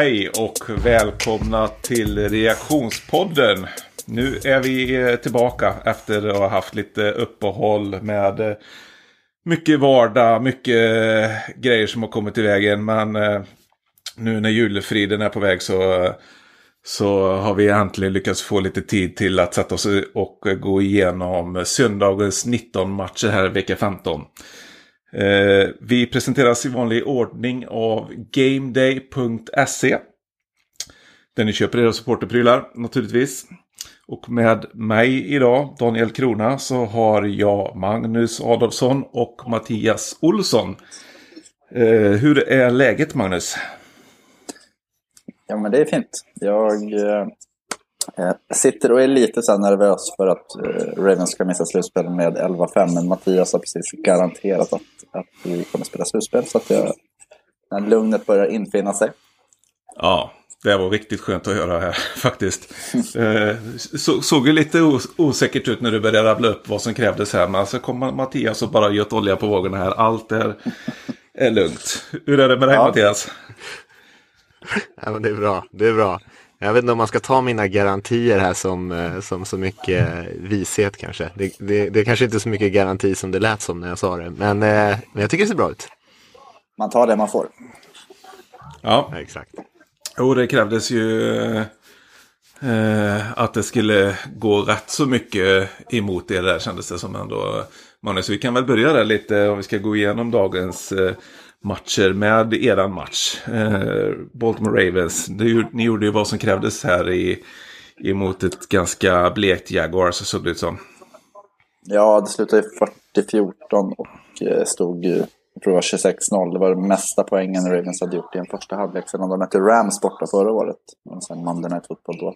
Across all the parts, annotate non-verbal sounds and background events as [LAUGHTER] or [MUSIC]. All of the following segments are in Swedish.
Hej och välkomna till Reaktionspodden. Nu är vi eh, tillbaka efter att ha haft lite uppehåll med eh, mycket vardag, mycket eh, grejer som har kommit i vägen. Men nu när julefriden är på väg så, så har vi äntligen lyckats få lite tid till att sätta oss och gå igenom söndagens 19 matcher här vecka 15. Eh, vi presenteras i vanlig ordning av GameDay.se. Där ni köper era supporterprylar naturligtvis. Och med mig idag, Daniel Krona, så har jag Magnus Adolfsson och Mattias Olsson. Eh, hur är läget Magnus? Ja men det är fint. Jag eh, sitter och är lite så nervös för att eh, Ravens ska missa slutspel med 11-5. Men Mattias har precis garanterat att, att vi kommer spela slutspel. Så att jag, när lugnet börjar infinna sig. Ja, det var riktigt skönt att höra här [LAUGHS] faktiskt. Eh, så, såg ju lite os osäkert ut när du började rabbla upp vad som krävdes här. Men så kom Mattias och bara gött olja på vågorna här. Allt är, [LAUGHS] är lugnt. Hur är det med dig ja. Mattias? Ja, men det är bra. Det är bra. Jag vet inte om man ska ta mina garantier här som, eh, som så mycket vishet kanske. Det, det, det är kanske inte så mycket garanti som det lät som när jag sa det. Men, eh, men jag tycker det ser bra ut. Man tar det man får. Ja, ja exakt. Jo, det krävdes ju eh, att det skulle gå rätt så mycket emot det där kändes det som ändå. Magnus, vi kan väl börja där lite om vi ska gå igenom dagens eh, matcher med eran match. Eh, Baltimore Ravens, det, ni gjorde ju vad som krävdes här i, emot ett ganska blekt Jaguars så såg det ut som. Ja, det slutade 40-14 och eh, stod ju jag tror det var 26-0. Det var det mesta poängen Ravens hade gjort i en första halvlek sedan de mötte Rams borta förra året. Och sen Monday Night Football då.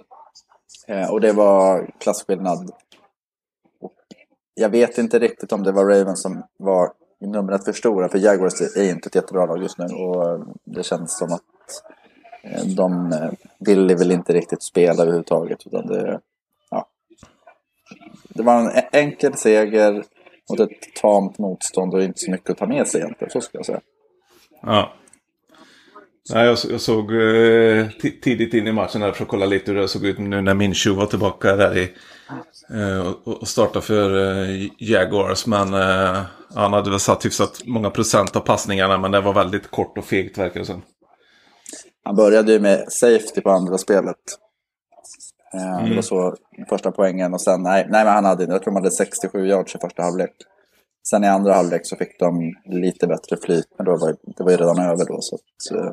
Eh, och det var klasskillnad. Och jag vet inte riktigt om det var Ravens som var numret för stora. För Jaguars är inte ett jättebra lag just nu. Och eh, det känns som att eh, de eh, vill ville väl inte riktigt spela överhuvudtaget. Utan det, ja. det var en e-, enkel seger mot ett tamt motstånd och inte så mycket att ta med sig egentligen. Så ska jag säga. Ja. Nej, jag, jag såg eh, tidigt in i matchen där för att kolla lite hur det såg ut nu när Minshew var tillbaka där i, eh, och, och startade för eh, Jaguars. Men eh, han hade väl satt hyfsat många procent av passningarna men det var väldigt kort och fegt verkar det som. Han började ju med safety på andra spelet. Mm. Det var så första poängen och sen, nej, nej men han hade, jag tror de hade 67 yards i första halvlek. Sen i andra halvlek så fick de lite bättre flyt, men då var, det var ju redan över då. Så att, uh,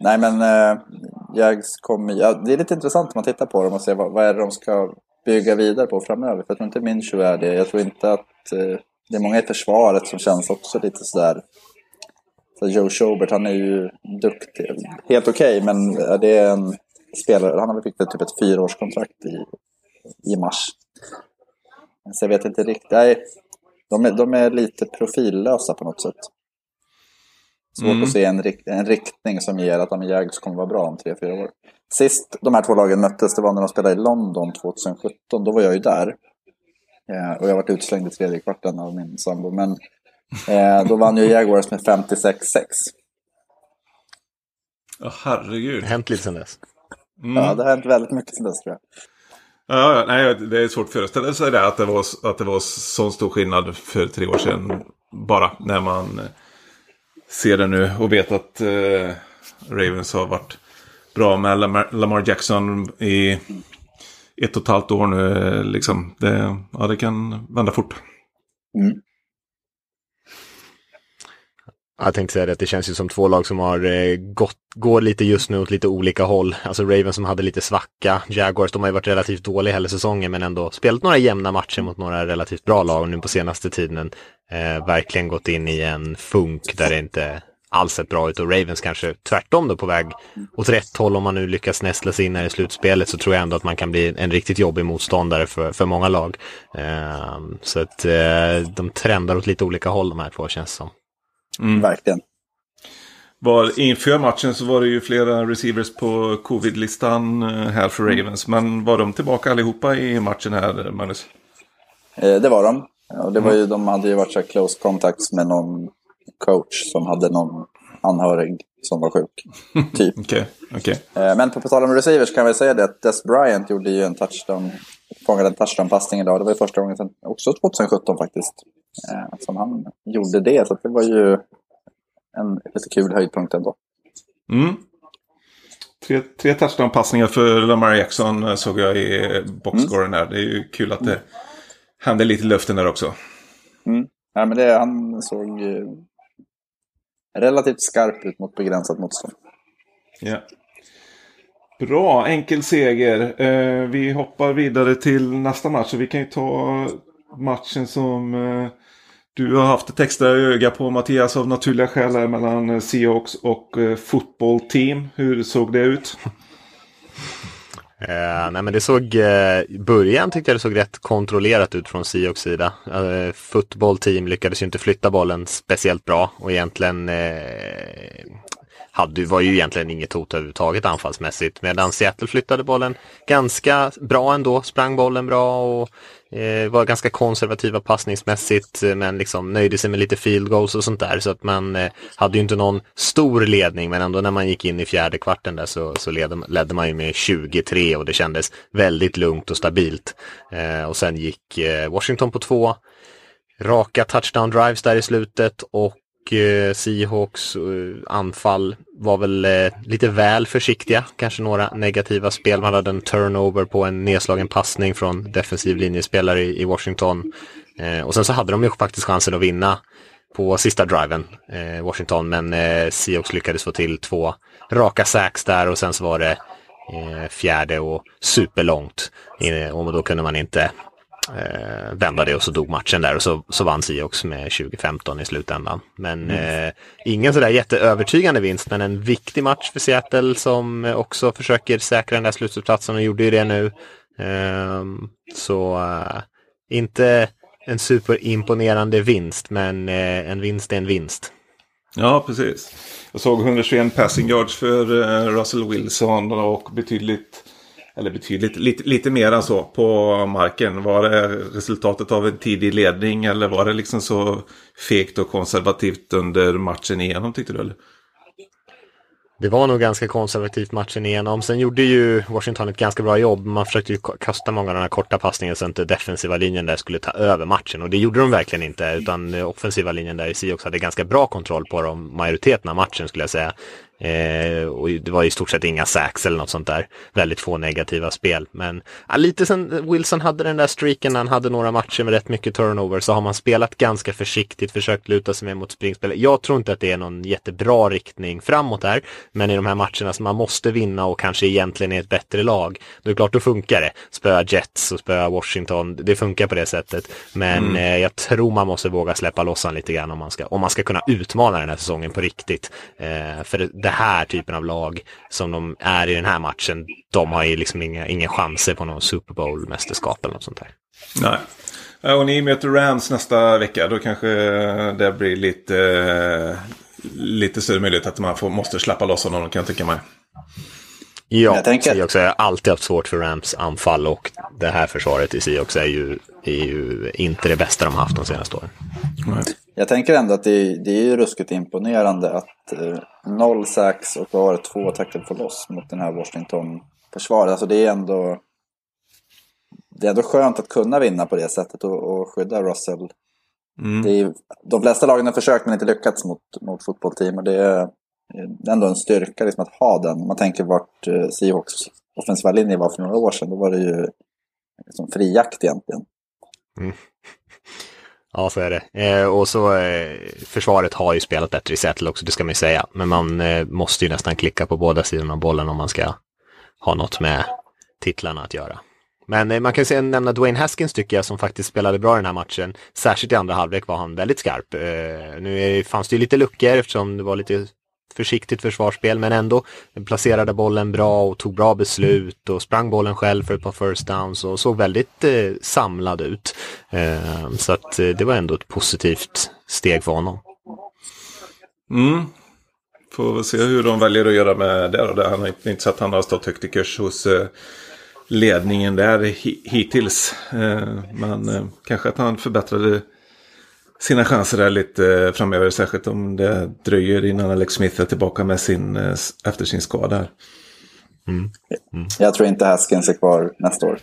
nej men eh, Jags kommer, ja, det är lite intressant om man tittar på dem och ser vad, vad är det de ska bygga vidare på framöver. För jag tror inte Minchu är det. Jag tror inte att eh, det är många i försvaret som känns också lite sådär så Joe Schobert, han är ju duktig. Helt okej, okay, men eh, det är en spelare. Han har väl fick typ ett fyraårskontrakt i, i mars. Så jag vet inte riktigt. Nej, de, är, de är lite profillösa på något sätt. Svårt mm. att se en, en riktning som ger att de Jags kommer vara bra om tre, fyra år. Sist de här två lagen möttes, det var när de spelade i London 2017. Då var jag ju där. Eh, och jag varit utslängd i tredje kvarten av min sambo. Men eh, då vann ju Jaguars med 56-6. Ja, oh, herregud. Det har hänt lite sen dess. Mm. Ja, det har hänt väldigt mycket sen dess tror jag. Ja, nej, det är svårt att föreställa sig det, att det var, att det var sån stor skillnad för tre år sedan. Bara när man eh, ser det nu och vet att eh, Ravens har varit bra med Lamar, Lamar, Jackson i ett och ett halvt år nu. Eh, liksom. Det, ja, det kan vända fort. Mm. Jag tänkte säga det, det känns ju som två lag som har eh, gått, går lite just nu åt lite olika håll. Alltså Ravens som hade lite svacka, Jaguars de har ju varit relativt dåliga hela säsongen men ändå spelat några jämna matcher mot några relativt bra lag och nu på senaste tiden eh, verkligen gått in i en funk där det inte alls sett bra ut och Ravens kanske tvärtom då på väg åt rätt håll om man nu lyckas nästla sig in här i slutspelet så tror jag ändå att man kan bli en riktigt jobbig motståndare för, för många lag. Eh, så att eh, de trendar åt lite olika håll de här två känns som. Mm. Verkligen. Var, inför matchen så var det ju flera receivers på covid-listan eh, här för mm. Ravens. Men var de tillbaka allihopa i matchen här, Magnus? Eh, det var de. Och det var ju, mm. de hade ju varit så close contacts med någon coach som hade någon anhörig som var sjuk. [LAUGHS] Typ. Okej, okej. Eh, Men på på tal om receivers kan vi säga det att Des Bryant gjorde ju en touchdown, fångade en touchdown-passning idag. Det var ju första gången sedan, också 2017 faktiskt, eh, som han gjorde det. Så det var ju en lite kul höjdpunkt ändå. Mm. Tre, tre touchdown-passningar för Lamar Jackson eh, såg jag i boxscoren här. Det är ju kul att det hände lite i luften där också. Ja, men det, han såg eh, relativt skarp ut mot begränsat motstånd. Ja. Bra, enkel seger. Eh, vi hoppar vidare till nästa match. Vi kan ju ta matchen som eh, du har haft ett extra öga på Mattias av naturliga skäl här mellan eh, Seahawks och eh, Football Team. Hur såg det ut? Eh, nej men det såg, eh, i början tyckte jag det såg rätt kontrollerat ut från Seahawks sida. Eh, football team lyckades ju inte flytta bollen speciellt bra och egentligen eh, hade, var ju egentligen inget hot överhuvudtaget anfallsmässigt. Medan Seattle flyttade bollen ganska bra ändå, sprang bollen bra och eh, var ganska konservativa passningsmässigt eh, men liksom nöjde sig med lite field goals och sånt där. Så att man eh, hade ju inte någon stor ledning men ändå när man gick in i fjärde kvarten där så, så ledde, ledde man ju med 23 och det kändes väldigt lugnt och stabilt. Eh, och sen gick eh, Washington på två raka touchdown drives där i slutet och Eh, Seahawks eh, anfall var väl eh, lite väl försiktiga. Kanske några negativa spel. Man hade en turnover på en nedslagen passning från defensiv linjespelare i, i Washington. Eh, och sen så hade de ju faktiskt chansen att vinna på sista driven, eh, Washington, men eh, Seahawks lyckades få till två raka sacks där och sen så var det eh, fjärde och superlångt. Eh, och då kunde man inte eh, vända det och så dog matchen där och så, så vann Seahawks med 2015 i slutändan. Men eh, ingen sådär jätteövertygande vinst men en viktig match för Seattle som eh, också försöker säkra den där slutspelsplatsen och gjorde ju det nu. Ehm, så eh, inte en superimponerande vinst men eh, en vinst är en vinst. Ja, precis. Jag såg 121 passing yards för eh, Russell Wilson och betydligt, eller betydligt, lite, lite mer än så på marken. Var det resultatet av en tidig ledning eller var det liksom så fegt och konservativt under matchen igenom tyckte du? Eller? Det var nog ganska konservativt matchen igenom. Sen gjorde ju Washington ett ganska bra jobb. Man försökte ju kasta många av de här korta passningarna så att inte defensiva linjen där skulle ta över matchen. Och det gjorde de verkligen inte. Utan offensiva linjen där i Seahawks hade ganska bra kontroll på dem majoriteten av matchen skulle jag säga. Eh, och det var i stort sett inga sacks eller något sånt där. Väldigt få negativa spel. Men ja, lite sen Wilson hade den där streaken han hade några matcher med rätt mycket turnover så har man spelat ganska försiktigt, försökt luta sig mer mot springspel. Jag tror inte att det är någon jättebra riktning framåt där. Men i de här matcherna som man måste vinna och kanske egentligen är ett bättre lag. Då är det klart, då funkar det. Spöa Jets och spöa Washington. Det funkar på det sättet. Men eh, jag tror man måste våga släppa lossan lite grann om man ska, om man ska kunna utmana den här säsongen på riktigt. Eh, för det, det här typen av lag som de är i den här matchen, de har ju liksom inga, inga chanser på någon Super Bowl-mästerskap eller något sånt där. Nej. Ja, Och ni möter Rams nästa vecka. Då kanske det blir lite, lite större möjlighet att man får, måste släppa loss honom kan jag tycka mig. Ja, Jag tänker- Seahawks har alltid haft svårt för Rams anfall och det här försvaret i Seahawks är ju, är ju inte det bästa de har haft de senaste åren. Nej. Jag tänker ändå att det är, det är ju ruskigt imponerande att eh, noll sax och det, två tackle for loss mot den här Washington-försvaret. Alltså det är ändå... Det är ändå skönt att kunna vinna på det sättet och, och skydda Russell. Det är, de flesta lagen har försökt men inte lyckats mot, mot fotbollsteam och det är ändå en styrka liksom att ha den. Man tänker vart eh, Seahawks offensiva linje var för några år sedan. Då var det ju liksom fri jakt egentligen. Ja, så är det. Eh, och så eh, försvaret har ju spelat bättre i Seattle också, det ska man ju säga. Men man eh, måste ju nästan klicka på båda sidorna av bollen om man ska ha något med titlarna att göra. Men eh, man kan ju nämna Dwayne Haskins tycker jag som faktiskt spelade bra i den här matchen. Särskilt i andra halvlek var han väldigt skarp. Eh, nu är, fanns det ju lite luckor eftersom det var lite försiktigt försvarsspel men ändå placerade bollen bra och tog bra beslut och sprang bollen själv för ett par first downs och såg väldigt eh, samlad ut. Eh, så att eh, det var ändå ett positivt steg för honom. Mm. Får väl se hur de väljer att göra med det. Då. Han har inte, inte att han har stått högt i kurs hos eh, ledningen där hittills. Eh, men eh, kanske att han förbättrade sina chanser där lite framöver. Särskilt om det dröjer innan Alex Smith är tillbaka med sin, efter sin skada. Här. Mm. Mm. Jag tror inte Haskins är kvar nästa år.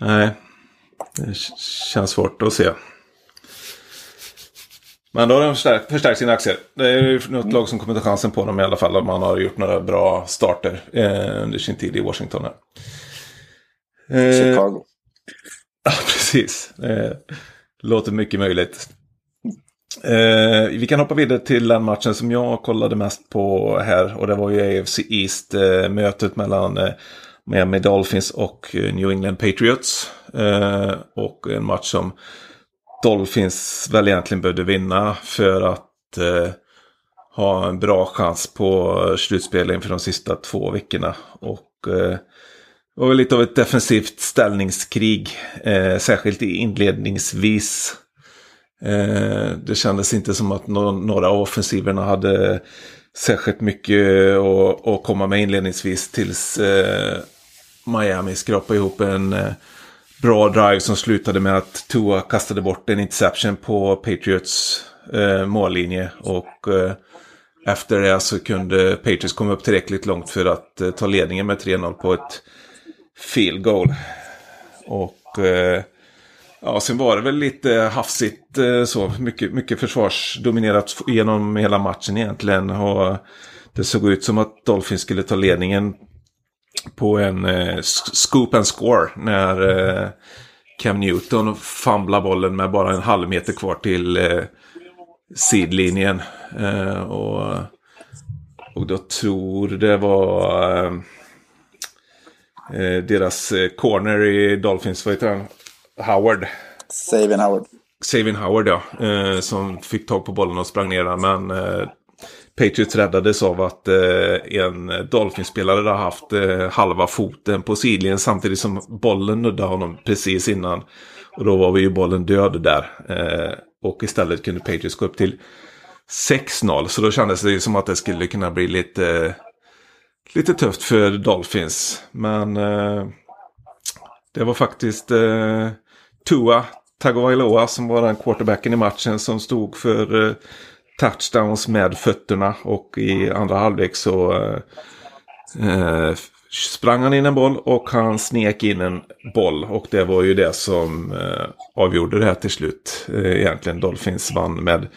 Nej, det känns svårt att se. Men då har de förstärkt, förstärkt sina aktier. Det är ju något lag som kommer ta chansen på dem i alla fall. Om man har gjort några bra starter eh, under sin tid i Washington. Här. Eh, Chicago. [LAUGHS] Ja, precis. Eh, låter mycket möjligt. Eh, vi kan hoppa vidare till den matchen som jag kollade mest på här. Och det var ju AFC East-mötet eh, mellan eh, Miami Dolphins och eh, New England Patriots. Eh, och en match som Dolphins väl egentligen behövde vinna för att eh, ha en bra chans på eh, slutspel inför de sista två veckorna. Och eh, det var lite av ett defensivt ställningskrig, eh, särskilt inledningsvis. Eh, det kändes inte som att några av offensiverna hade särskilt mycket att, att komma med inledningsvis tills eh, Miami skrapade ihop en eh, bra drive som slutade med att Tua kastade bort en interception på Patriots mållinje. Och efter det så kunde Patriots komma upp tillräckligt långt för att ta ledningen med 3-0 på ett field goal. Och eh, ja, sen var det väl lite hafsigt eh, så. Mycket, mycket försvarsdominerat genom hela matchen egentligen. Och det såg ut som att Dolphins skulle ta ledningen på en eh, scoop and score när eh, Cam Newton famlar bollen med bara en halv meter kvar till eh, sidlinjen. Eh, och, och då tror det var eh, eh deras eh, corner i Dolphins, vad heter han? Howard. Savin Howard. Savin Howard ja, eh, som fick tag på bollen och sprang ner den. Men Patriots räddades av att eh, en Dolphinspelare hade haft eh, halva foten på sidlinjen samtidigt som bollen nuddade honom precis innan. Och då var vi ju bollen död där. Eh, och istället kunde Patriots gå upp till 6-0. Så då kändes det ju som att det skulle kunna bli lite, lite tufft för Dolphins. Men eh, det var faktiskt eh, Tua Tagovailoa som var den quarterbacken i matchen som stod för eh, touchdowns med fötterna och i andra halvlek så eh, eh, sprang han in en boll och han snek in en boll. Och det var ju det som eh, avgjorde det här till slut. Eh, egentligen Dolphins vann med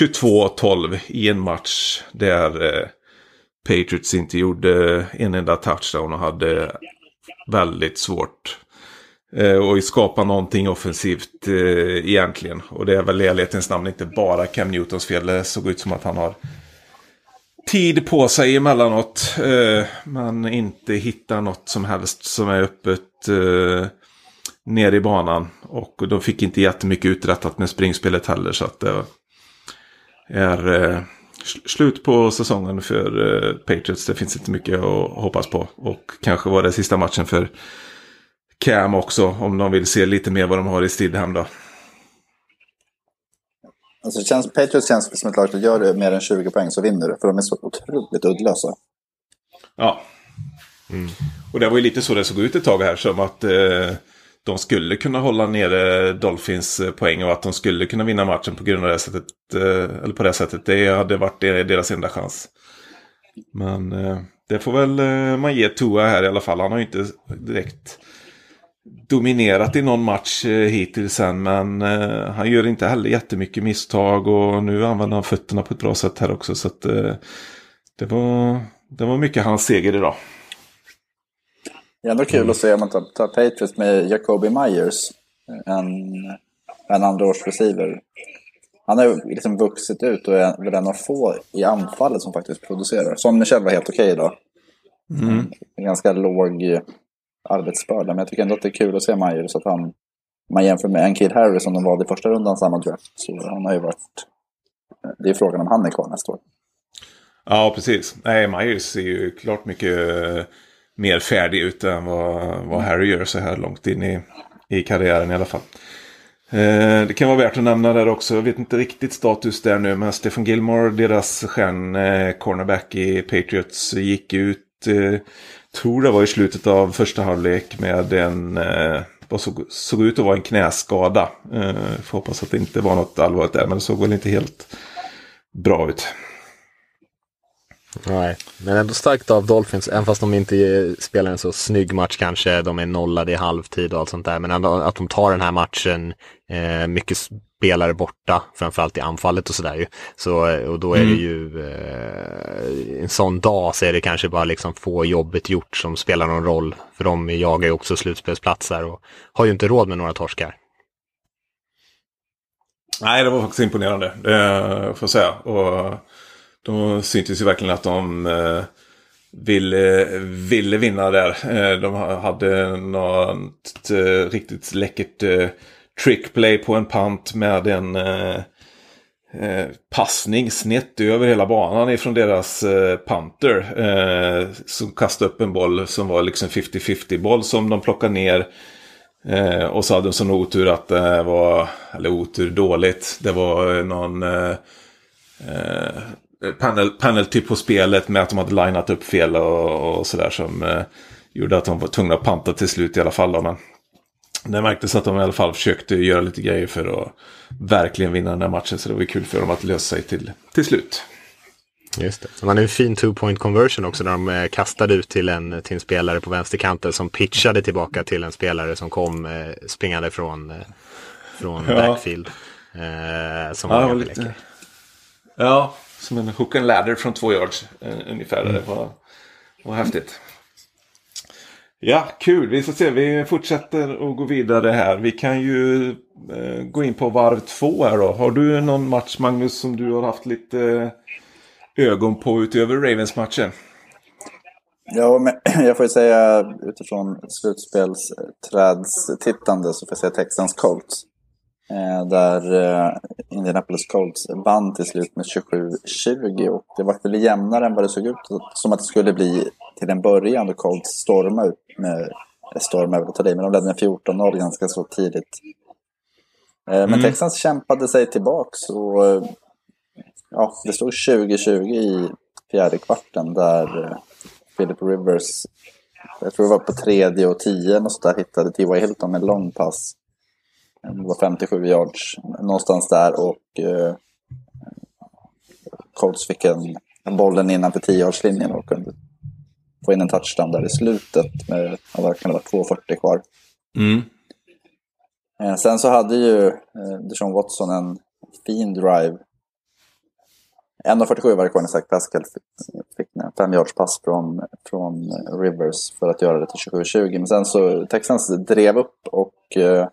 22-12 i en match där eh, Patriots inte gjorde en enda touchdown och hade väldigt svårt Eh, och skapa någonting offensivt eh, egentligen. Och det är väl i ärlighetens namn inte bara Cam Newtons fel. Det såg ut som att han har tid på sig emellanåt. Eh, men inte hittar något som helst som är öppet eh, ner i banan. Och de fick inte jättemycket uträttat med springspelet heller. Så att det är eh, slut på säsongen för eh, Patriots. Det finns inte mycket att hoppas på. Och kanske var det sista matchen för Cam också om de vill se lite mer vad de har i Stidham då. Alltså, känns, Patriots känns som ett lag att gör mer än 20 poäng så vinner du. För de är så otroligt uddlösa. Ja. Mm. Och det var ju lite så det såg ut ett tag här. Som att eh, de skulle kunna hålla nere Dolphins eh, poäng. Och att de skulle kunna vinna matchen på grund av det sättet. Eh, eller på det sättet. Det hade varit deras enda chans. Men eh, det får väl eh, man ge Tua här i alla fall. Han har ju inte direkt dominerat i någon match eh, hittills än. Men eh, han gör inte heller jättemycket misstag och nu använder han fötterna på ett bra sätt här också. Så att, eh, det, var, det var mycket hans seger idag. Det är ändå kul att se om man tar, tar Patriots med Jacoby Myers. En, en andra års receiver. Han har liksom vuxit ut och är väl en av få i anfallet som faktiskt producerar. Som Michel var helt okej okay idag. Mm. Ganska låg arbetsbörda. Men jag tycker ändå att det är kul att se Myers. att han, man jämför med en Kid Harry som de valde i första rundan samma draft. Så han har ju varit, det är frågan om han är kvar nästa år. Ja, precis. Nej, Myers ser ju klart mycket eh, mer färdig ut än vad, vad Harry gör så här långt in i, i karriären i alla fall. Eh, det kan vara värt att nämna där också. Jag vet inte riktigt status där nu. Men Stefan Gilmore, deras stjärn eh, cornerback i Patriots, gick ut eh, tror det var i slutet av första halvlek med en, eh, såg, såg ut att vara en knäskada. Eh, får hoppas att det inte var något allvarligt där, men det såg väl inte helt bra ut. Nej, men ändå starkt av Dolphins, även fast de inte spelar en så snygg match kanske, de är nollade i halvtid och allt sånt där, men ändå att de tar den här matchen, eh, mycket spelare borta, framförallt i anfallet och sådär ju. Så, och då är mm. det ju, eh, en sån dag så är det kanske bara liksom få jobbet gjort som spelar någon roll, för de jagar ju också slutspelsplatser och har ju inte råd med några torskar. Nej, det var faktiskt imponerande, det får jag säga. Och de syntes ju verkligen att de eh, ville, ville vinna där. Eh, de hade något eh, riktigt läckert eh, trickplay på en pant med en eh, eh, passning snett över hela banan ifrån deras eh, panter. Eh, som kastade upp en boll som var liksom 50-50 boll som de plockade ner. Eh, och så hade de sån otur att det var, eller otur dåligt, det var eh, någon eh, eh panel, penalty på spelet med att de hade linat upp fel och, och sådär som eh, gjorde att de var tvungna att panta till slut i alla fall. Då, men det märktes att de i alla fall försökte göra lite grejer för att verkligen vinna den här matchen. Så det var kul för dem att lösa sig till, till slut. Just det. De hade en fin two point conversion också när de eh, kastade ut till en, till en spelare på vänsterkanten som pitchade tillbaka till en spelare som kom eh, springande från, eh, från ja. backfield. Eh, som ja, var lite... Ja, som en hook and ladder från två yards eh, ungefär. Mm. Det var, var häftigt. Ja, kul. Vi får se. Vi fortsätter att gå vidare här. Vi kan ju eh, gå in på varv två här då. Har du någon match Magnus som du har haft lite eh, ögon på utöver Ravens-matchen? Ja, men [CLEARS THROAT] jag får ju säga utifrån slutspelsträdstittande så får jag säga Texans Colts. Eh, där eh, Indianapolis Colts vann till slut med 27-20 och det var väl jämnare än vad det såg ut som att det skulle bli till en början då Colts stormade med stormade över men de ledde med 14-0 ganska så tidigt. Eh, men mm. Texans kämpade sig tillbaks och ja, det stod 20-20 i fjärde kvarten där Philip Rivers, jag tror det var på tredje och tio och så där hittade T.Y. Hilton med lång pass det var 57 yards någonstans där och eh, Colts fick en, en bollen innanför 10-yardslinjen och kunde få in en touchdown där i slutet med, kan det vara, 2.40 kvar. Mm. Eh, sen så hade ju eh, Deshaun Watson en fin drive. 1.47 var det kvar när Zach Pascal fick en 5 yards pass från, från Rivers för att göra det till 27-20. Men sen så Texans drev upp och eh,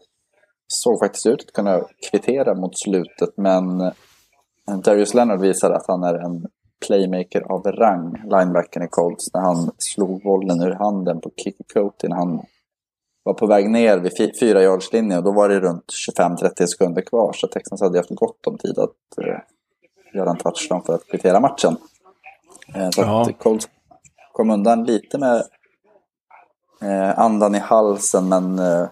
såg faktiskt ut att kunna kvittera mot slutet men eh, Darius Leonard visar att han är en playmaker av rang, linebacken i Colts, när han slog bollen ur handen på Kiki Coty när han var på väg ner vid fyra yardslinjen och då var det runt 25-30 sekunder kvar så Texans hade haft gott om tid att eh, göra en touchdown för att kvittera matchen. Eh, så ja. att Colts kom undan lite med eh, andan i halsen men Eh,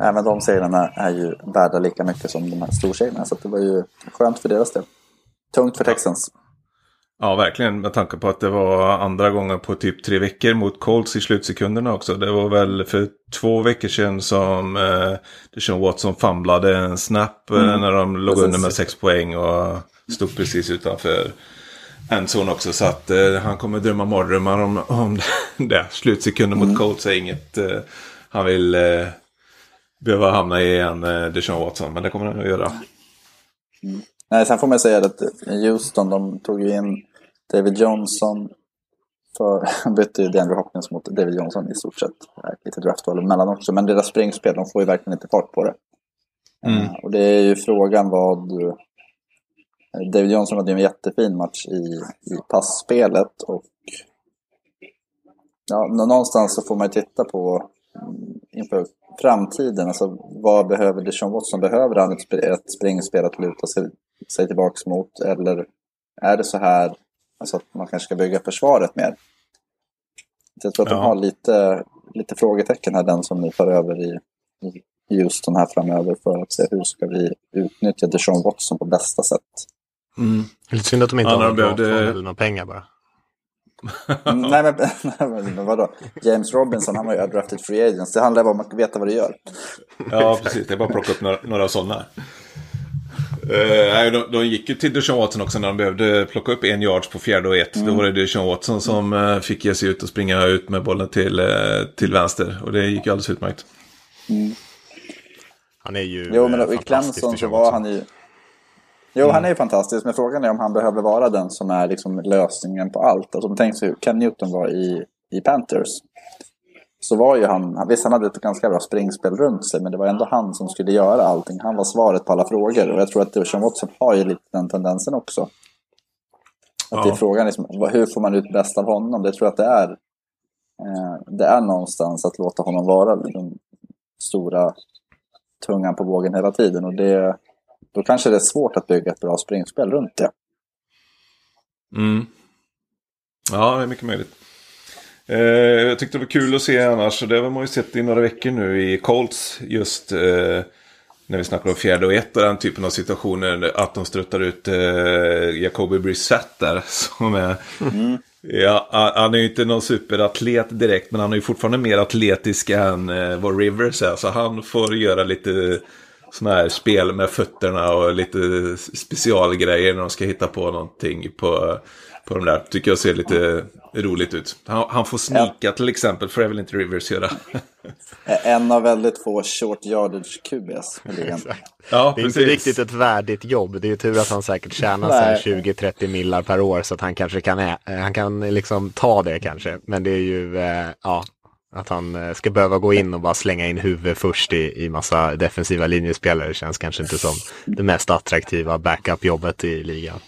även de segrarna är ju värda lika mycket som de här storsegrarna. Så det var ju skönt för deras del. Tungt för Texans. Ja, verkligen. Med tanke på att det var andra gången på typ tre veckor mot Colts i slutsekunderna också. Det var väl för två veckor sedan som eh, Deshaun Watson famlade en snap eh, mm. när de låg precis. under med sex poäng och stod precis utanför endzone också. Så att eh, han kommer drömma mardrömmar om, om [LAUGHS] det. Slutsekunder mot mm. Colts är inget eh, han vill eh, behöva hamna i en eh, Deshaun Watson, men det kommer den att göra. Mm. Nej, sen får man säga att Houston, de tog ju in David Johnson. För, [LAUGHS] han bytte ju DeAndre Hopkins mot David Johnson i stort sett. Lite draftval emellan också, men deras springspel, de får ju verkligen inte fart på det. Mm. Uh, och det är ju frågan vad... David Johnson hade ju en jättefin match i, i passspelet och ja, någonstans så får man ju titta på inför framtiden? Alltså, vad behöver Deshaun Watson? Behöver han ett, ett springspel att luta sig, sig tillbaka mot? Eller är det så här alltså, att man kanske ska bygga försvaret mer? Jag tror att ja. de har lite, lite frågetecken här, den som ni tar över i, i Houston här framöver för att se hur ska vi utnyttja Deshaun Watson på bästa sätt. Mm. Lite synd att de inte ja, har behövde... några pengar bara. [LAUGHS] nej, men, [LAUGHS] nej, men vadå? James Robinson, han var ju drafted free agents. Det handlar bara om att veta vad du gör. Ja, precis. Det är bara att plocka upp några, några sådana. Uh, de, de gick ju till Deshaun Watson också när de behövde plocka upp en yards på fjärde och ett. Mm. Då var det Deshaun Watson som uh, fick ge sig ut och springa ut med bollen till, uh, till vänster. Och det gick ju alldeles utmärkt. Mm. Han är ju Jo, men i Clemson så var han ju... Jo, mm. han är ju fantastisk, men frågan är om han behöver vara den som är liksom lösningen på allt. Alltså, tänk sig hur Ken Newton var i, i Panthers. Så var ju han, visst han hade ett ganska bra springspel runt sig, men det var ändå han som skulle göra allting. Han var svaret på alla frågor och jag tror att Sean Watson har ju lite den tendensen också. Att ja. det är frågan liksom, hur får man ut bäst av honom? Det tror jag att det är. Eh, det är någonstans att låta honom vara den stora tungan på vågen hela tiden. Och det, då kanske det är svårt att bygga ett bra springspel runt det. Mm. Ja, det är mycket möjligt. Eh, jag tyckte det var kul att se annars, det har man ju sett i några veckor nu i Colts, just eh, när vi snackar om fjärde och ett och den typen av situationer, att de struttar ut eh, Jacoby Brissett där, [LAUGHS] som är... Mm. Ja, han är ju inte någon superatlet direkt, men han är ju fortfarande mer atletisk än eh, vad Rivers är, så han får göra lite sådana här spel med fötterna och lite specialgrejer när de ska hitta på någonting på, på de där. Tycker jag ser lite roligt ut. Han, han får snika till exempel, för det väl inte Rivers göra. [LAUGHS] en av väldigt få short yardage QBs. ja, det är inte riktigt ett värdigt jobb. Det är ju tur att han säkert tjänar 20-30 millar per år så att han kanske kan, han kan liksom ta det kanske. Men det är ju, eh, ja, att han eh, ska behöva gå in och bara slänga in huvudet först i, i massa defensiva linjespelare känns kanske inte som det mest attraktiva backup-jobbet i ligan.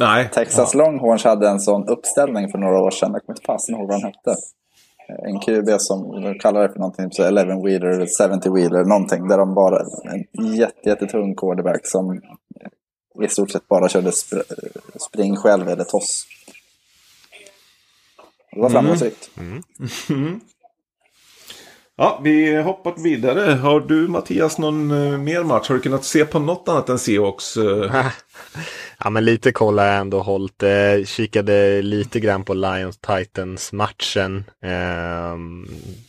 Nej. Texas ja. Longhorns hade en sån uppställning för några år sedan. Jag kommer inte fasen ihåg vad den hette. En QB som de kallar det för någonting, så 11 wheeler eller 70 wheeler, någonting. Där de bara, en jätte, jättetung quarterback som i stort sett bara körde sp spring själv eller toss. Det var framgångsrikt. Mm. Mm. Ja, vi hoppar vidare. Har du Mattias någon uh, mer match? Har du kunnat se på något annat än Seahawks? [LAUGHS] Ja, men lite koll har jag ändå hållit. Eh, kikade lite grann på Lions Titans matchen. Eh,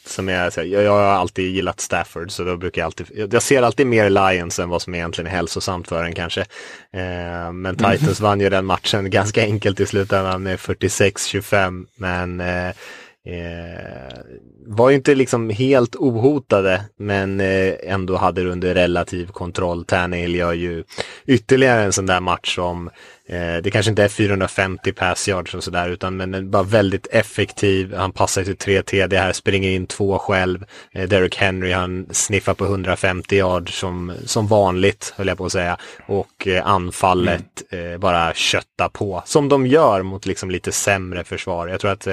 som jag, jag, jag har alltid gillat Stafford så då brukar jag alltid, jag ser alltid mer Lions än vad som egentligen är hälsosamt för en kanske. Eh, men Titans vann ju den matchen [LAUGHS] ganska enkelt i slutändan med 46-25 men eh, var ju inte liksom helt ohotade men eh, ändå hade det under relativ kontroll. Tannehill gör ju ytterligare en sån där match som det kanske inte är 450 pass yards och sådär utan men bara väldigt effektiv. Han passar till 3 TD här, springer in två själv. Eh, Derek Henry han sniffar på 150 yards som, som vanligt höll jag på att säga. Och eh, anfallet mm. bara kötta på. Som de gör mot liksom lite sämre försvar. Jag tror att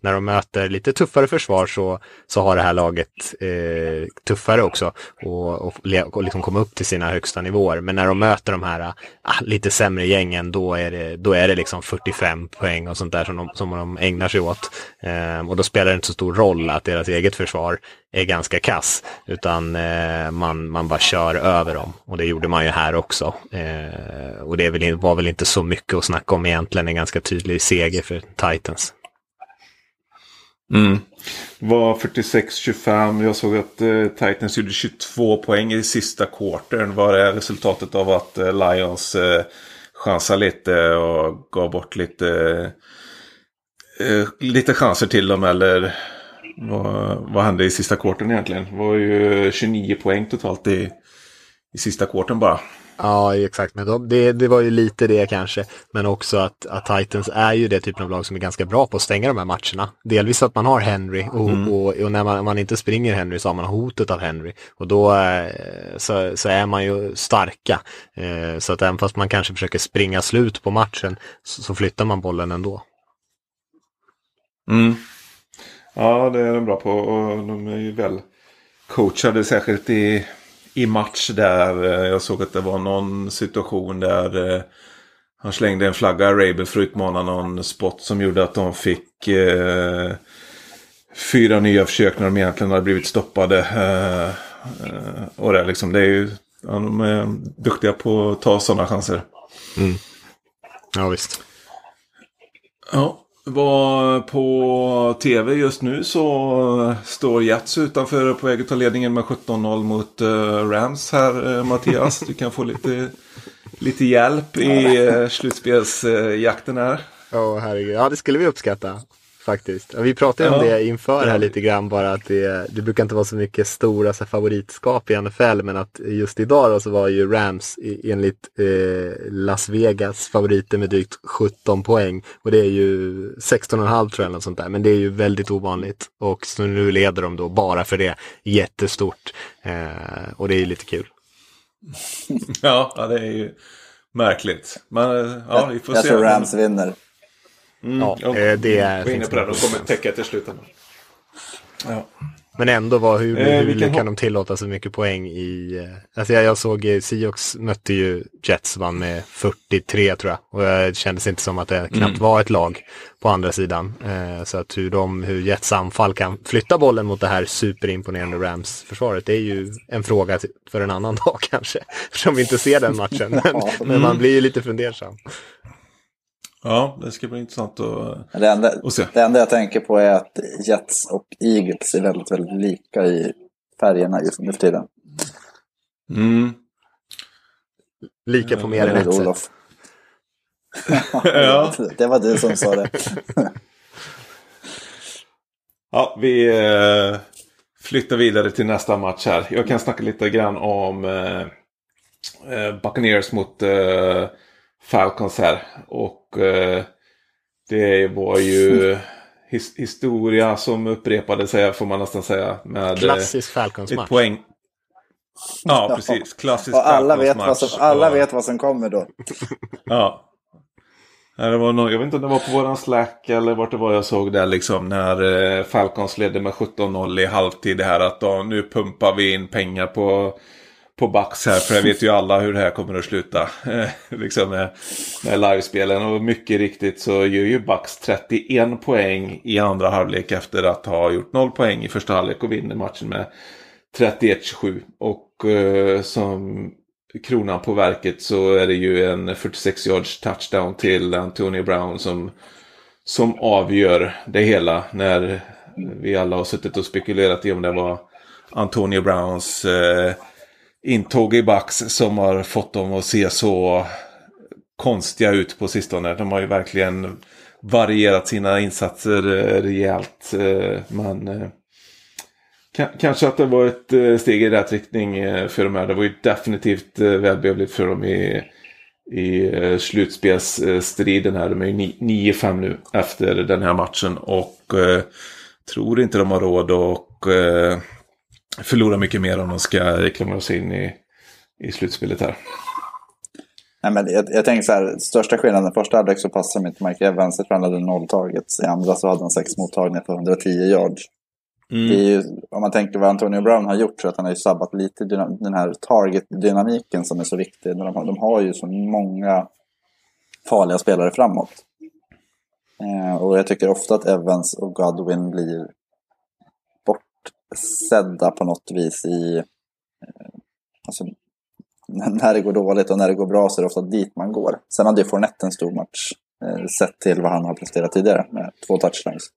när de möter lite tuffare försvar så, så har det här laget eh, tuffare också. Och, och, och liksom komma upp till sina högsta nivåer. Men när de möter de här ah, lite sämre gängen då då är det, då är det liksom 45 poäng och sånt där som de, som de ägnar sig åt. Eh, och då spelar det inte så stor roll att deras eget försvar är ganska kass, utan eh, man, man bara kör över dem. Och det gjorde man ju här också. Eh, och det väl, var väl inte så mycket att snacka om egentligen, en ganska tydlig seger för Titans. Mm. Det var 46-25. Jag såg att eh, Titans gjorde 22 poäng i sista quartern. Var det resultatet av att eh, Lions eh, chansade lite och gav bort lite, eh, lite chanser till dem. Eller vad, vad hände i sista kvarten egentligen? Det var ju 29 poäng totalt i, i sista kvarten bara. Ja, exakt. Men de, det, det var ju lite det kanske. Men också att, att Titans är ju det typen av lag som är ganska bra på att stänga de här matcherna. Delvis att man har Henry och, mm. och, och, när man, man, inte springer Henry så har man hotet av Henry. Och då eh, så, så är man ju starka. Eh, så att även fast man kanske försöker springa slut på matchen så, så flyttar man bollen ändå. Mm. Ja, det är de bra på och de är ju väl coachade särskilt i i match där. Eh, jag såg att det var någon situation där eh, han slängde en flagga i Rabel för att utmana någon spot som gjorde att de fick eh, fyra nya försök när de egentligen hade blivit stoppade. Eh, eh, och det, liksom, det är ju, ja, de är duktiga på att ta sådana chanser. Mm. Ja visst. Ja. Var på tv just nu så står Jets utanför på väg att ta ledningen med 17-0 mot eh, Rams här eh, Mattias. Du kan få lite, lite hjälp i uh, slutspelsjakten här. Ja, oh, herregud. Ja, det skulle vi uppskatta faktiskt. Vi pratade ja. om det inför här lite grann bara att det, det brukar inte vara så mycket stora så favoritskap i NFL men att just idag då så var ju Rams enligt eh, Las Vegas favoriter med drygt 17 poäng och det är ju 16,5 tror jag eller något sånt där men det är ju väldigt ovanligt och så nu leder de då bara för det jättestort eh, och det är ju lite kul. [LAUGHS] ja, ja, det är ju märkligt. Men ja, vi får jag se. Jag tror Rams vinner. Mm, ja, eh, det är... Var inne på det, de kommer täcka till slutändan. Ja. Men ändå, var, hur, eh, hur kan, kan de tillåta så mycket poäng i... Eh, alltså jag, jag såg eh, Seahawks mötte ju Jets vann med 43 tror jag. Och det kändes inte som att det knappt mm. var ett lag på andra sidan. Eh, så att hur, de, hur Jets anfall kan flytta bollen mot det här superimponerande Rams-försvaret det är ju en fråga för en annan [LAUGHS] dag kanske. Eftersom vi inte ser den matchen. [LAUGHS] Men, men man blir ju lite fundersam. Ja, det ska bli intressant att, det enda, att se. Det enda jag tänker på är att Jets och Eagles är väldigt, väldigt lika i färgerna just nu för tiden. Mm. Lika på mer än ett sätt. [LAUGHS] ja. Det var du som sa det. [LAUGHS] ja, vi eh, flyttar vidare till nästa match här. Jag kan snacka lite grann om eh, eh Buccaneers mot eh, Falcons här. Och det var ju [LAUGHS] his historia som upprepade sig får man nästan säga. Med, Klassisk Falcons-match. poäng. Ja, precis. Klassisk Och alla, vet vad, som, alla och... vet vad som kommer då. [LAUGHS] ja. Det var någon, jag vet inte om det var på våran Slack eller vart det var jag såg det liksom när eh, Falcons ledde med 17-0 i halvtid. Det här att då, nu pumpar vi in pengar på på Bucks här. För jag vet ju alla hur det här kommer att sluta. Eh, liksom med, med livespelen. Och mycket riktigt så gör ju Bucks 31 poäng i andra halvlek efter att ha gjort 0 poäng i första halvlek och vinner matchen med 31-27. Och eh, som kronan på verket så är det ju en 46 yards touchdown till Antonio Brown som, som avgör det hela. När vi alla har suttit och spekulerat i om det var Antonio Browns eh, intåg i bax som har fått dem att se så konstiga ut på sistone. De har ju verkligen varierat sina insatser eh, rejält. Eh, men eh, kanske att det var ett steg i rätt riktning för dem här. Det var ju definitivt välbehövligt för dem i, i slutspelsstriden här. De är ju 9-5 nu efter den här matchen och tror inte de har råd att förlora mycket mer om de ska klämma sig in i, i slutspelet här. Nej, men jag, jag tänker så här, största skillnaden, första halvlek så passade de inte Mike Evans, jag tror han hade noll targets. I andra så hade han sex mottagningar på 110 yards. Mm. Det är ju, om man tänker vad Antonio Brown har gjort så att han har ju sabbat lite den här target-dynamiken som är så viktig. De, de har ju så många farliga spelare framåt. Eh, och jag tycker ofta att Evans och Godwin blir sedda på något vis i... Eh, alltså, när det går dåligt och när det går bra så är det ofta dit man går. Sen hade ju Fournette en stor match, eh, sett till vad han har presterat tidigare med två touchdowns.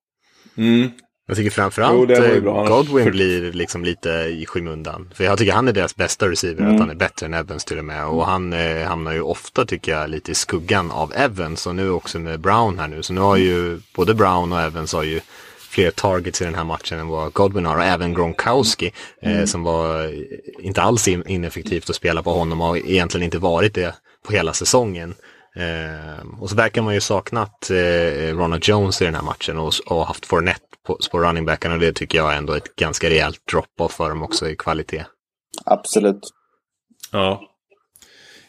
Mm. Jag tycker framförallt jo, Godwin blir liksom lite i skymundan. För jag tycker han är deras bästa receiver, mm. att han är bättre än Evans till och med. Och han eh, hamnar ju ofta tycker jag lite i skuggan av Evans och nu också med Brown här nu. Så nu har ju både Brown och Evans har ju fler targets i den här matchen än vad Godwin har och även Gronkowski eh, mm. eh, som var inte alls ineffektivt att spela på honom och egentligen inte varit det på hela säsongen. Eh, och så verkar man ju saknat eh, Ronald Jones i den här matchen och, och haft Fournette på, på running backen och det tycker jag är ändå ett ganska rejält drop-off för dem också i kvalitet. Absolut. Ja,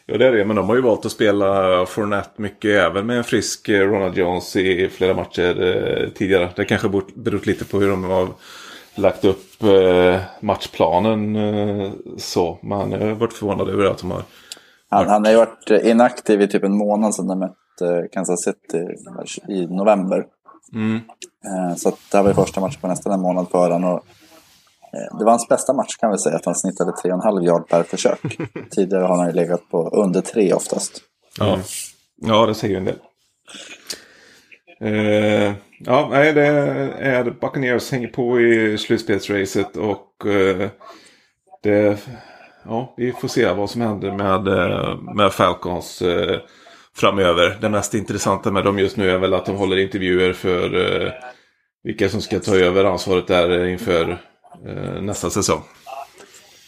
Ja det är det, men de har ju valt att spela Fournette mycket även med en frisk eh, Ronald Jones i flera matcher eh, tidigare. Det kanske berott lite på hur de har lagt upp eh, matchplanen eh, så. Men jag har varit förvånad över att de har... Han, han har ju varit inaktiv i typ en månad sedan de mötte Kansas City i november. Mm. Eh, så det här var ju första matchen på nästan en månad för honom. Eh, det var hans bästa match kan vi säga, att han snittade 3,5 yard per försök. [LAUGHS] Tidigare har han ju legat på under 3 oftast. Ja, ja det säger ju en del. Eh, ja, nej, det är Buccaneers hänger på i slutspelsracet och eh, det, ja, vi får se vad som händer med, eh, med Falcons eh, framöver. Det mest intressanta med dem just nu är väl att de håller intervjuer för eh, vilka som ska ta över ansvaret där inför eh, nästa säsong.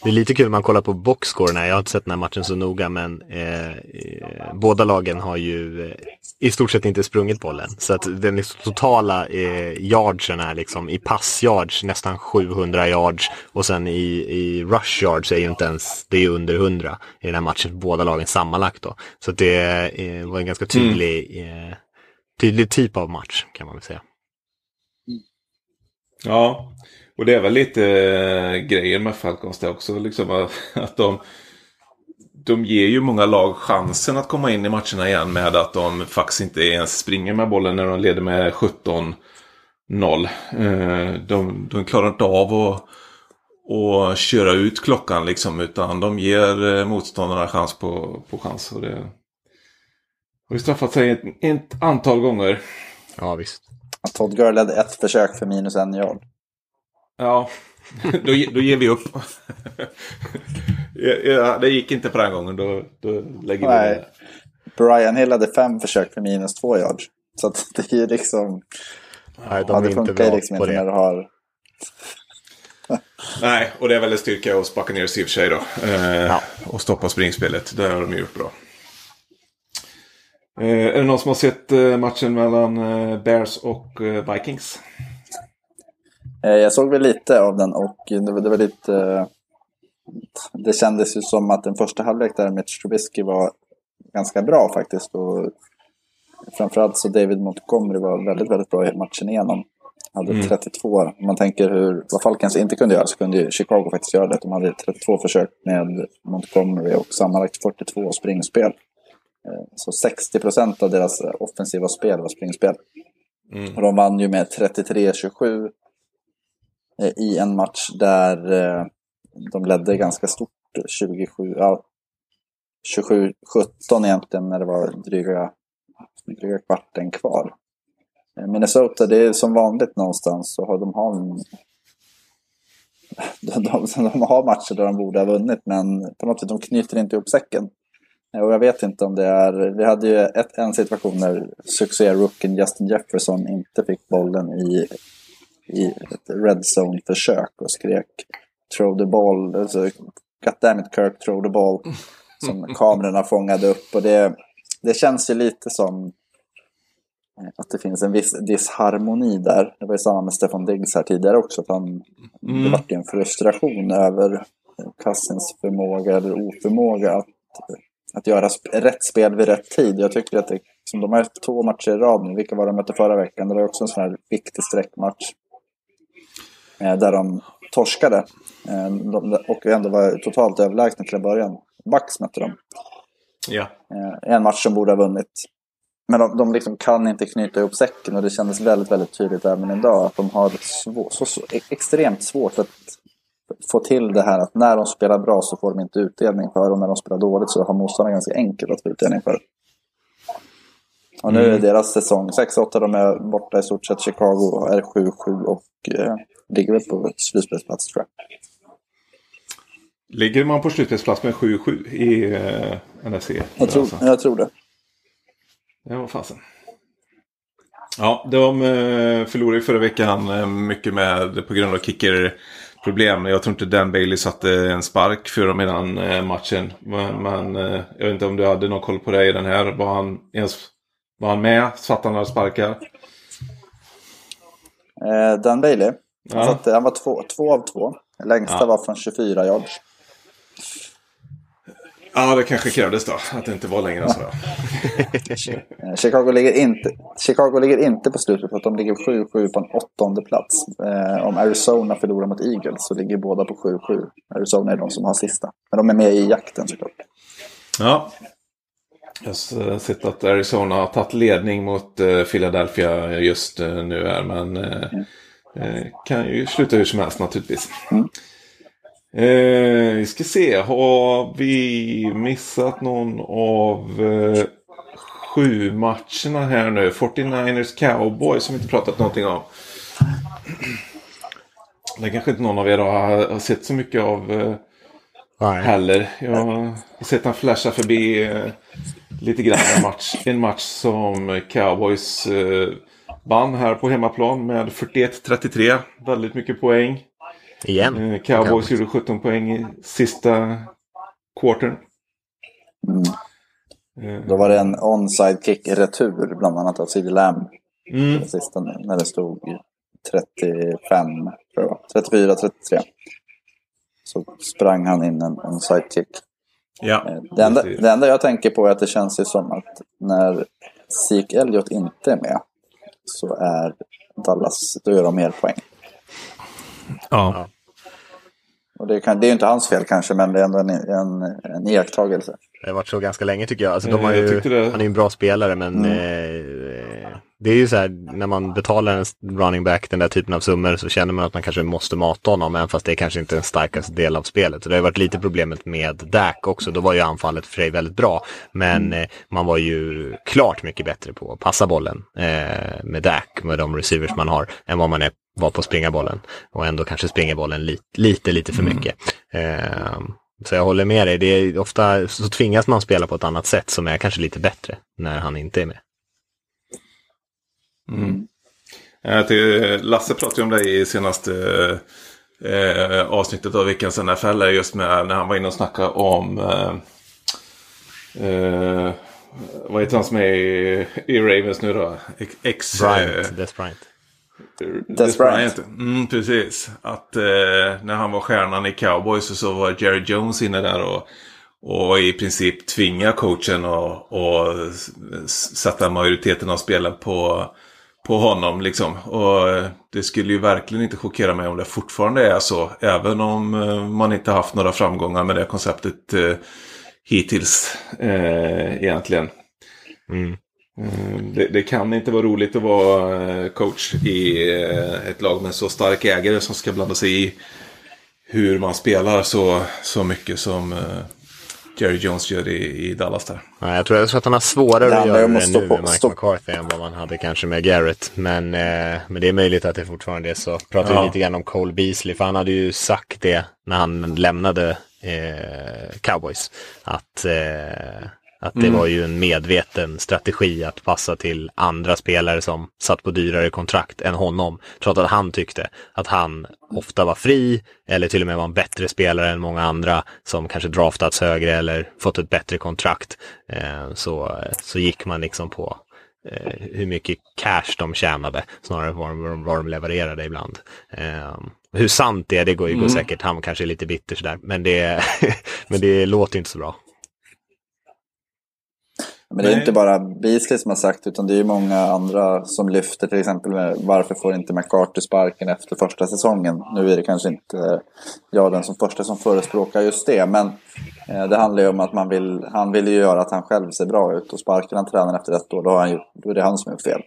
Det är lite kul när man kollar på boxscorerna. Jag har inte sett den här matchen så noga men eh, eh, båda lagen har ju eh, i stort sett inte sprungit bollen. Så att den liksom totala eh, yardsen är liksom i passyards nästan 700 yards och sen i, i rush yards är ju inte ens, det är under 100 i den här matchen för båda lagen sammanlagt då. Så det eh, var en ganska tydlig, mm. eh, tydlig typ av match kan man väl säga. Ja, och det är väl lite äh, grejer med Falcons det också. Liksom, att, [LAUGHS] att de, de ger ju många lag chansen att komma in i matcherna igen med att de faktiskt inte ens springer med bollen när de leder med 17-0. Eh, de, de klarar inte av att och köra ut klockan liksom. Utan de ger eh, motståndarna chans på, på chans. Och det har ju straffat sig ett, ett antal gånger. Ja, visst. Todd Gurley hade ett försök för minus en yard. Ja, då, då ger vi upp. ja, det gick inte på den gången. Då, då lägger Nej. vi det. Brian Hill hade fem försök för minus två yards. Så att det är liksom... Nej, de är det inte bra liksom på det. När du har... Nej, och det är väl en styrka hos Buccaneers i och för sig då. Eh, ja. Och stoppa springspelet. Det har de gjort bra. Eh, är det någon som har sett eh, matchen mellan eh, Bears och eh, Vikings? Eh, jag såg väl lite av den och det var, det var lite... Eh, det kändes ju som att den första halvlek där med Trubisky var ganska bra faktiskt. Och framförallt så David Montgomery var väldigt, väldigt bra i matchen igenom. Hade mm. 32. Om man tänker hur, vad Falcons inte kunde göra så kunde ju Chicago faktiskt göra det. De hade 32 försök med Montgomery och sammanlagt 42 springspel. Eh, så 60 procent av deras offensiva spel var springspel. Mm. Och de vann ju med 33-27 Eh, Eh, i en match där eh, de ledde ganska stort, 27, ja, 27-17 egentligen när det var dryga, dryga kvarten kvar. Eh, Minnesota, det är som vanligt någonstans så har de har [LAUGHS] de, de, de, har matcher där de borde ha vunnit men på något sätt de knyter inte ihop säcken. Och jag vet inte om det är... Vi hade ju ett, en situation när succé-rookien Justin Jefferson inte fick bollen i i ett red zone-försök och skrek throw the ball, alltså, God damn it Kirk, throw the ball. [LAUGHS] Som kamerorna fångade upp. Och det, det känns ju lite som att det finns en viss disharmoni där. Det var ju samma med Stefan Diggs här tidigare också. Att han, mm. Det vart en frustration över Cousins förmåga eller oförmåga att, att göra rätt spel vid rätt tid. Jag tycker att det, som de har två matcher i rad nu, vilka var de mötte förra veckan? Det var också en sån här viktig sträckmatch. Eh, där de torskade. Eh, och ändå var totalt överlägsna till en början. Bucks mötte de. Ja. Eh, en match som borde ha vunnit. Men de, de liksom kan inte knyta ihop säcken och det kändes väldigt, väldigt tydligt även idag att de har svår, så, så extremt svårt att få till det här att när de spelar bra så får de inte utdelning för och när de spelar dåligt så har motståndarna ganska enkelt att få utdelning för. Och nu är mm. deras säsong 6-8, de är borta i stort sett. Chicago är 7-7 och eh, ligger väl på slutspelsplats tror jag. Ligger man på slutspelsplats med 7-7 i eh, NFC? Jag tror, alltså. jag tror det. Ja, vad fasen. Ja, de eh, förlorade ju förra veckan eh, mycket med på grund av kickerproblem. Jag tror inte Dan Bailey satte en spark för dem innan eh, matchen. Men, men jag vet inte om du hade någon koll på det i den här. Var han, ens, var han med? Satt han några sparkar? Dan Bailey? Ja. Så att, han var två, två av två. Längsta ja. var från 24 yards. Ja, det kanske krävdes då. Att det inte var längre än så. Chicago, ligger inte, Chicago ligger inte på slutet. De ligger 7-7 på en åttonde plats. Eh, om Arizona förlorar mot Eagles så ligger båda på 7-7. Arizona är de som har sista. Men de är med i jakten såklart. Ja. Jag har sett att Arizona har tagit ledning mot eh, Philadelphia just eh, nu här. Men mm. Eh, kan ju sluta hur som helst naturligtvis. Mm. Eh, vi ska se, har vi missat någon av eh, sju matcherna här nu. 49ers Cowboys som vi inte pratat någonting om. Det kanske inte någon av er har sett så mycket av eh, heller. Jag har sett han flasha förbi eh, lite grann en match. En match som Cowboys eh, vann här på hemmaplan med 41-33. Väldigt mycket poäng. Igen. Eh, Cowboys gjorde 17 poäng i sista quartern. Mm. Eh, Då var det en onside kick i retur, bland annat av CeeDee Lamb. Mm. Sista när det stod 35, tror jag. 34-33. Så sprang han in en onside kick. Ja, Eh, Det enda, det enda jag tänker på är att det känns ju som att när Zeke Elliott inte är med så är Dallas, då gör de mer poäng. Ja. Och det, kan, det är ju inte hans fel kanske, men det är ändå en, en, en iakttagelse. Det har varit så ganska länge tycker jag. Alltså, de har jag ju, tyckte det- Han är ju en bra spelare men Mm. eh, det är ju så här när man betalar en running back den där typen av summor så känner man att man kanske måste mata honom även fast det är kanske inte är den starkaste del av spelet. Så det har ju varit lite problemet med Dak också. Då var ju anfallet för sig väldigt bra men eh, man var ju klart mycket bättre på att passa bollen eh, med Dak med de receivers man har än vad man är var på att springa bollen och ändå kanske springer bollen lite, lite, lite för mycket. Eh, så jag håller med dig. Det är ofta så tvingas man spela på ett annat sätt som är kanske lite bättre när han inte är med. Mm. Tycker, Lasse pratade om det i senaste eh, avsnittet av Veckans NFL. Just med när han var inne och snackade om eh, eh, vad heter han som är i, i Ravens nu då? Ex, Bryant, Des Bryant. Des Bryant. Mm, precis. Att eh, när han var stjärnan i Cowboys så var Jerry Jones inne där och, och i princip tvinga coachen s- sätta majoriteten av spelen på, på honom. Liksom. Och eh, det skulle ju verkligen inte chockera mig om det fortfarande är så. Även om eh, man inte haft några framgångar med det konceptet eh, hittills eh, egentligen. Mm. Det, det kan inte vara roligt att vara coach i ett lag med så stark ägare som ska blanda sig i hur man spelar så, så mycket som Jerry Jones gör i, i Dallas där. Ja, jag tror jag tror att han har svårare att göra det nu stå med Mike stå- McCarthy än vad man hade kanske med Garrett. Men, eh, men det är möjligt att det fortfarande är så. Pratar Ja. vi lite grann om Cole Beasley, för han hade ju sagt det när han lämnade eh, Cowboys. Att, eh, att det Mm. var ju en medveten strategi att passa till andra spelare som satt på dyrare kontrakt än honom. Trots att han tyckte att han ofta var fri eller till och med var en bättre spelare än många andra som kanske draftats högre eller fått ett bättre kontrakt. Eh, så, så gick man liksom på eh, hur mycket cash de tjänade snarare än vad de, vad de levererade ibland. Eh, hur sant det är, det går ju går säkert, han kanske är lite bitter sådär, men det, [LAUGHS] men det låter inte så bra. Men det är Nej. inte bara Beasley som har sagt utan det är ju många andra som lyfter till exempel med varför får inte McCarthy sparken efter första säsongen. Nu är det kanske inte jag den som första som förespråkar just det men eh, det handlar ju om att man vill, han vill ju göra att han själv ser bra ut och sparkar han tränaren efter ett år då, har han gjort, då är det han som gjort fel.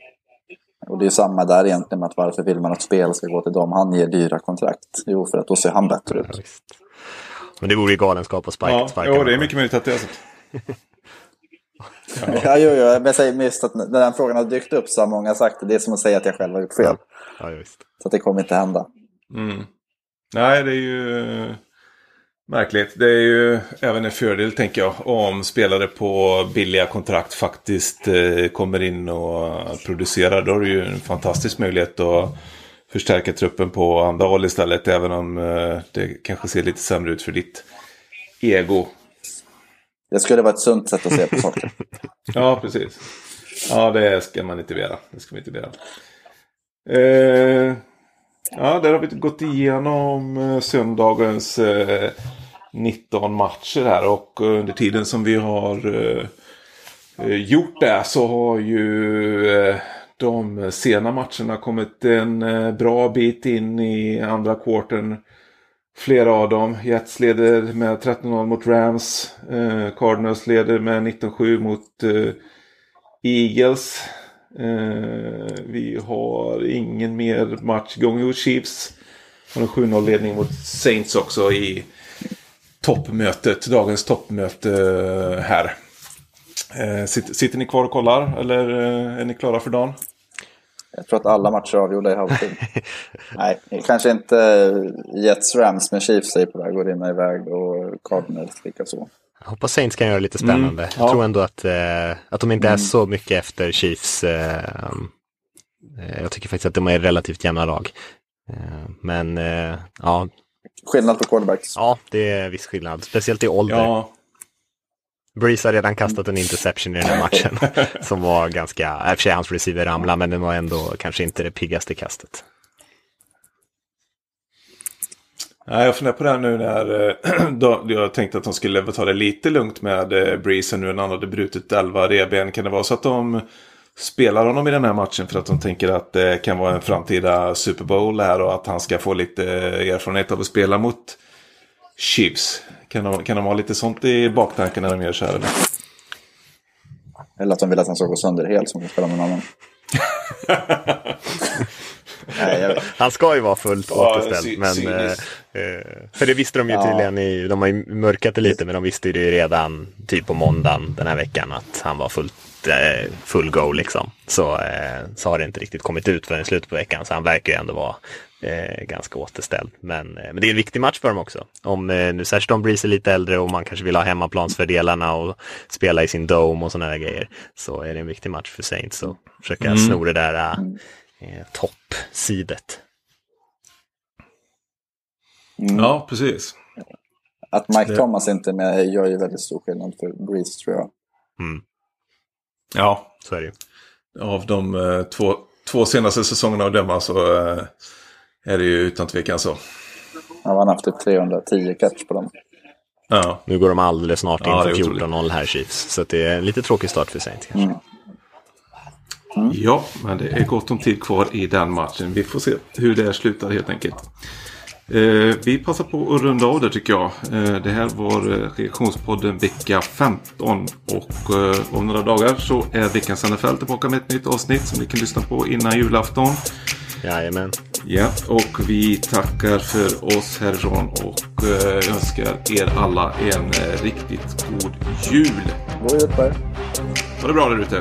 Och det är samma där egentligen med att varför vill man att spel ska gå till dem han ger dyra kontrakt? Jo, för att då ser han bättre ut. Men det vore ju galenskap att sparka. Ja, jo, det är mycket möjligt att det är så. [LAUGHS] Ja, jo, jo, men jag säger just att när den frågan har dykt upp så har många sagt det. Det är som att säga att jag själv har gjort fel. Ja, visst. Så att det kommer inte hända. Mm. Nej, det är ju märkligt. Det är ju även en fördel, tänker jag, om spelare på billiga kontrakt faktiskt eh, kommer in och producerar. Då har du ju en fantastisk möjlighet att förstärka truppen på andra håll istället. Även om eh, det kanske ser lite sämre ut för ditt ego. Det skulle vara ett sunt sätt att se på saker. [LAUGHS] Ja, precis. Ja, det ska man inte begära. Det ska man inte begära. Eh, ja, där har vi gått igenom eh, söndagens eh, 19 matcher här. Och under tiden som vi har eh, eh, gjort det så har ju eh, de sena matcherna kommit en eh, bra bit in i andra kvarten. Flera av dem. Jets leder med 13-0 mot Rams. Eh, Cardinals leder med 19-7 mot eh, Eagles. Eh, vi har ingen mer match igång. Jo, Chiefs har en 7-0 ledning mot Saints också i toppmötet. Dagens toppmöte här. Eh, sitter, sitter ni kvar och kollar eller eh, är ni klara för dagen? Jag tror att alla matcher är avgjorda i halvtid. [LAUGHS] Nej, kanske inte Jets Rams, men Chiefs är på väg att rinna iväg och Cardinals likaså. Jag hoppas Saints kan göra det lite spännande. Mm, jag ja. tror ändå att, eh, att de inte är Mm. så mycket efter Chiefs. Eh, eh, jag tycker faktiskt att de är relativt jämna lag. Eh, men eh, ja, Skillnad på quarterbacks. ja, det är viss skillnad. Speciellt i ålder. Ja, Breeze har redan kastat en interception i den här matchen. [LAUGHS] som var ganska, i och för sig hans receiver ramlade, men den var ändå kanske inte det piggaste kastet. Nej, jag funderar på det här nu när eh, [CLEARS THROAT] då, jag tänkte att de skulle ta det lite lugnt med eh, Breeze nu när han hade brutit 11 revben. Kan det vara så att de spelar honom i den här matchen för att de tänker att det kan vara en framtida Super Bowl här och att han ska få lite eh, erfarenhet av att spela mot Chiefs? Kan de, kan de ha lite sånt i baktanken när de gör så här? Eller? Eller att de vill att han ska gå sönder helt som att spela med någon annan. [LAUGHS] Nej, jag vet. Han ska ju vara fullt Ja, återställd. sy- men, eh, eh, för det visste de ju Ja. tydligen, i, de har ju mörkat det lite, men de visste ju det redan typ på måndagen den här veckan att han var fullt, eh, full go liksom. Så, eh, så har det inte riktigt kommit ut förrän i slutet på veckan, så han verkar ju ändå vara eh, ganska återställd. Men, eh, men det är en viktig match för dem också. Om eh, nu särskilt om Breeze är lite äldre och man kanske vill ha hemmaplansfördelarna och spela i sin dome och sådana där grejer, så är det en viktig match för Saints att försöka Mm. sno det där eh, toppsidet. Mm. Ja, precis. Att Mike Det- Thomas inte är med gör ju väldigt stor skillnad för Breeze tror jag. Mm, Ja, så är det ju. av de eh, två, två senaste säsongerna att döma så eh, är det ju utan tvekan så. Han har haft typ 310 catch på dem. Ja. Nu går de alldeles snart in Ja, är för otroligt. 14-0 här Chiefs. Så att det är en lite tråkig start för Saints kanske. Mm. Ja, men det är gott om tid kvar i den matchen. Vi får se hur det här slutar helt enkelt. Eh, vi passar på att runda av det tycker jag. Eh, det här var eh, reaktionspodden vecka 15 och eh, om några dagar så är veckans NFL tillbaka med ett nytt avsnitt som ni kan lyssna på innan julafton. Jajamän. Ja, och vi tackar för oss härifrån och eh, önskar er alla en eh, riktigt god jul. God jul på er. Ha det bra där ute.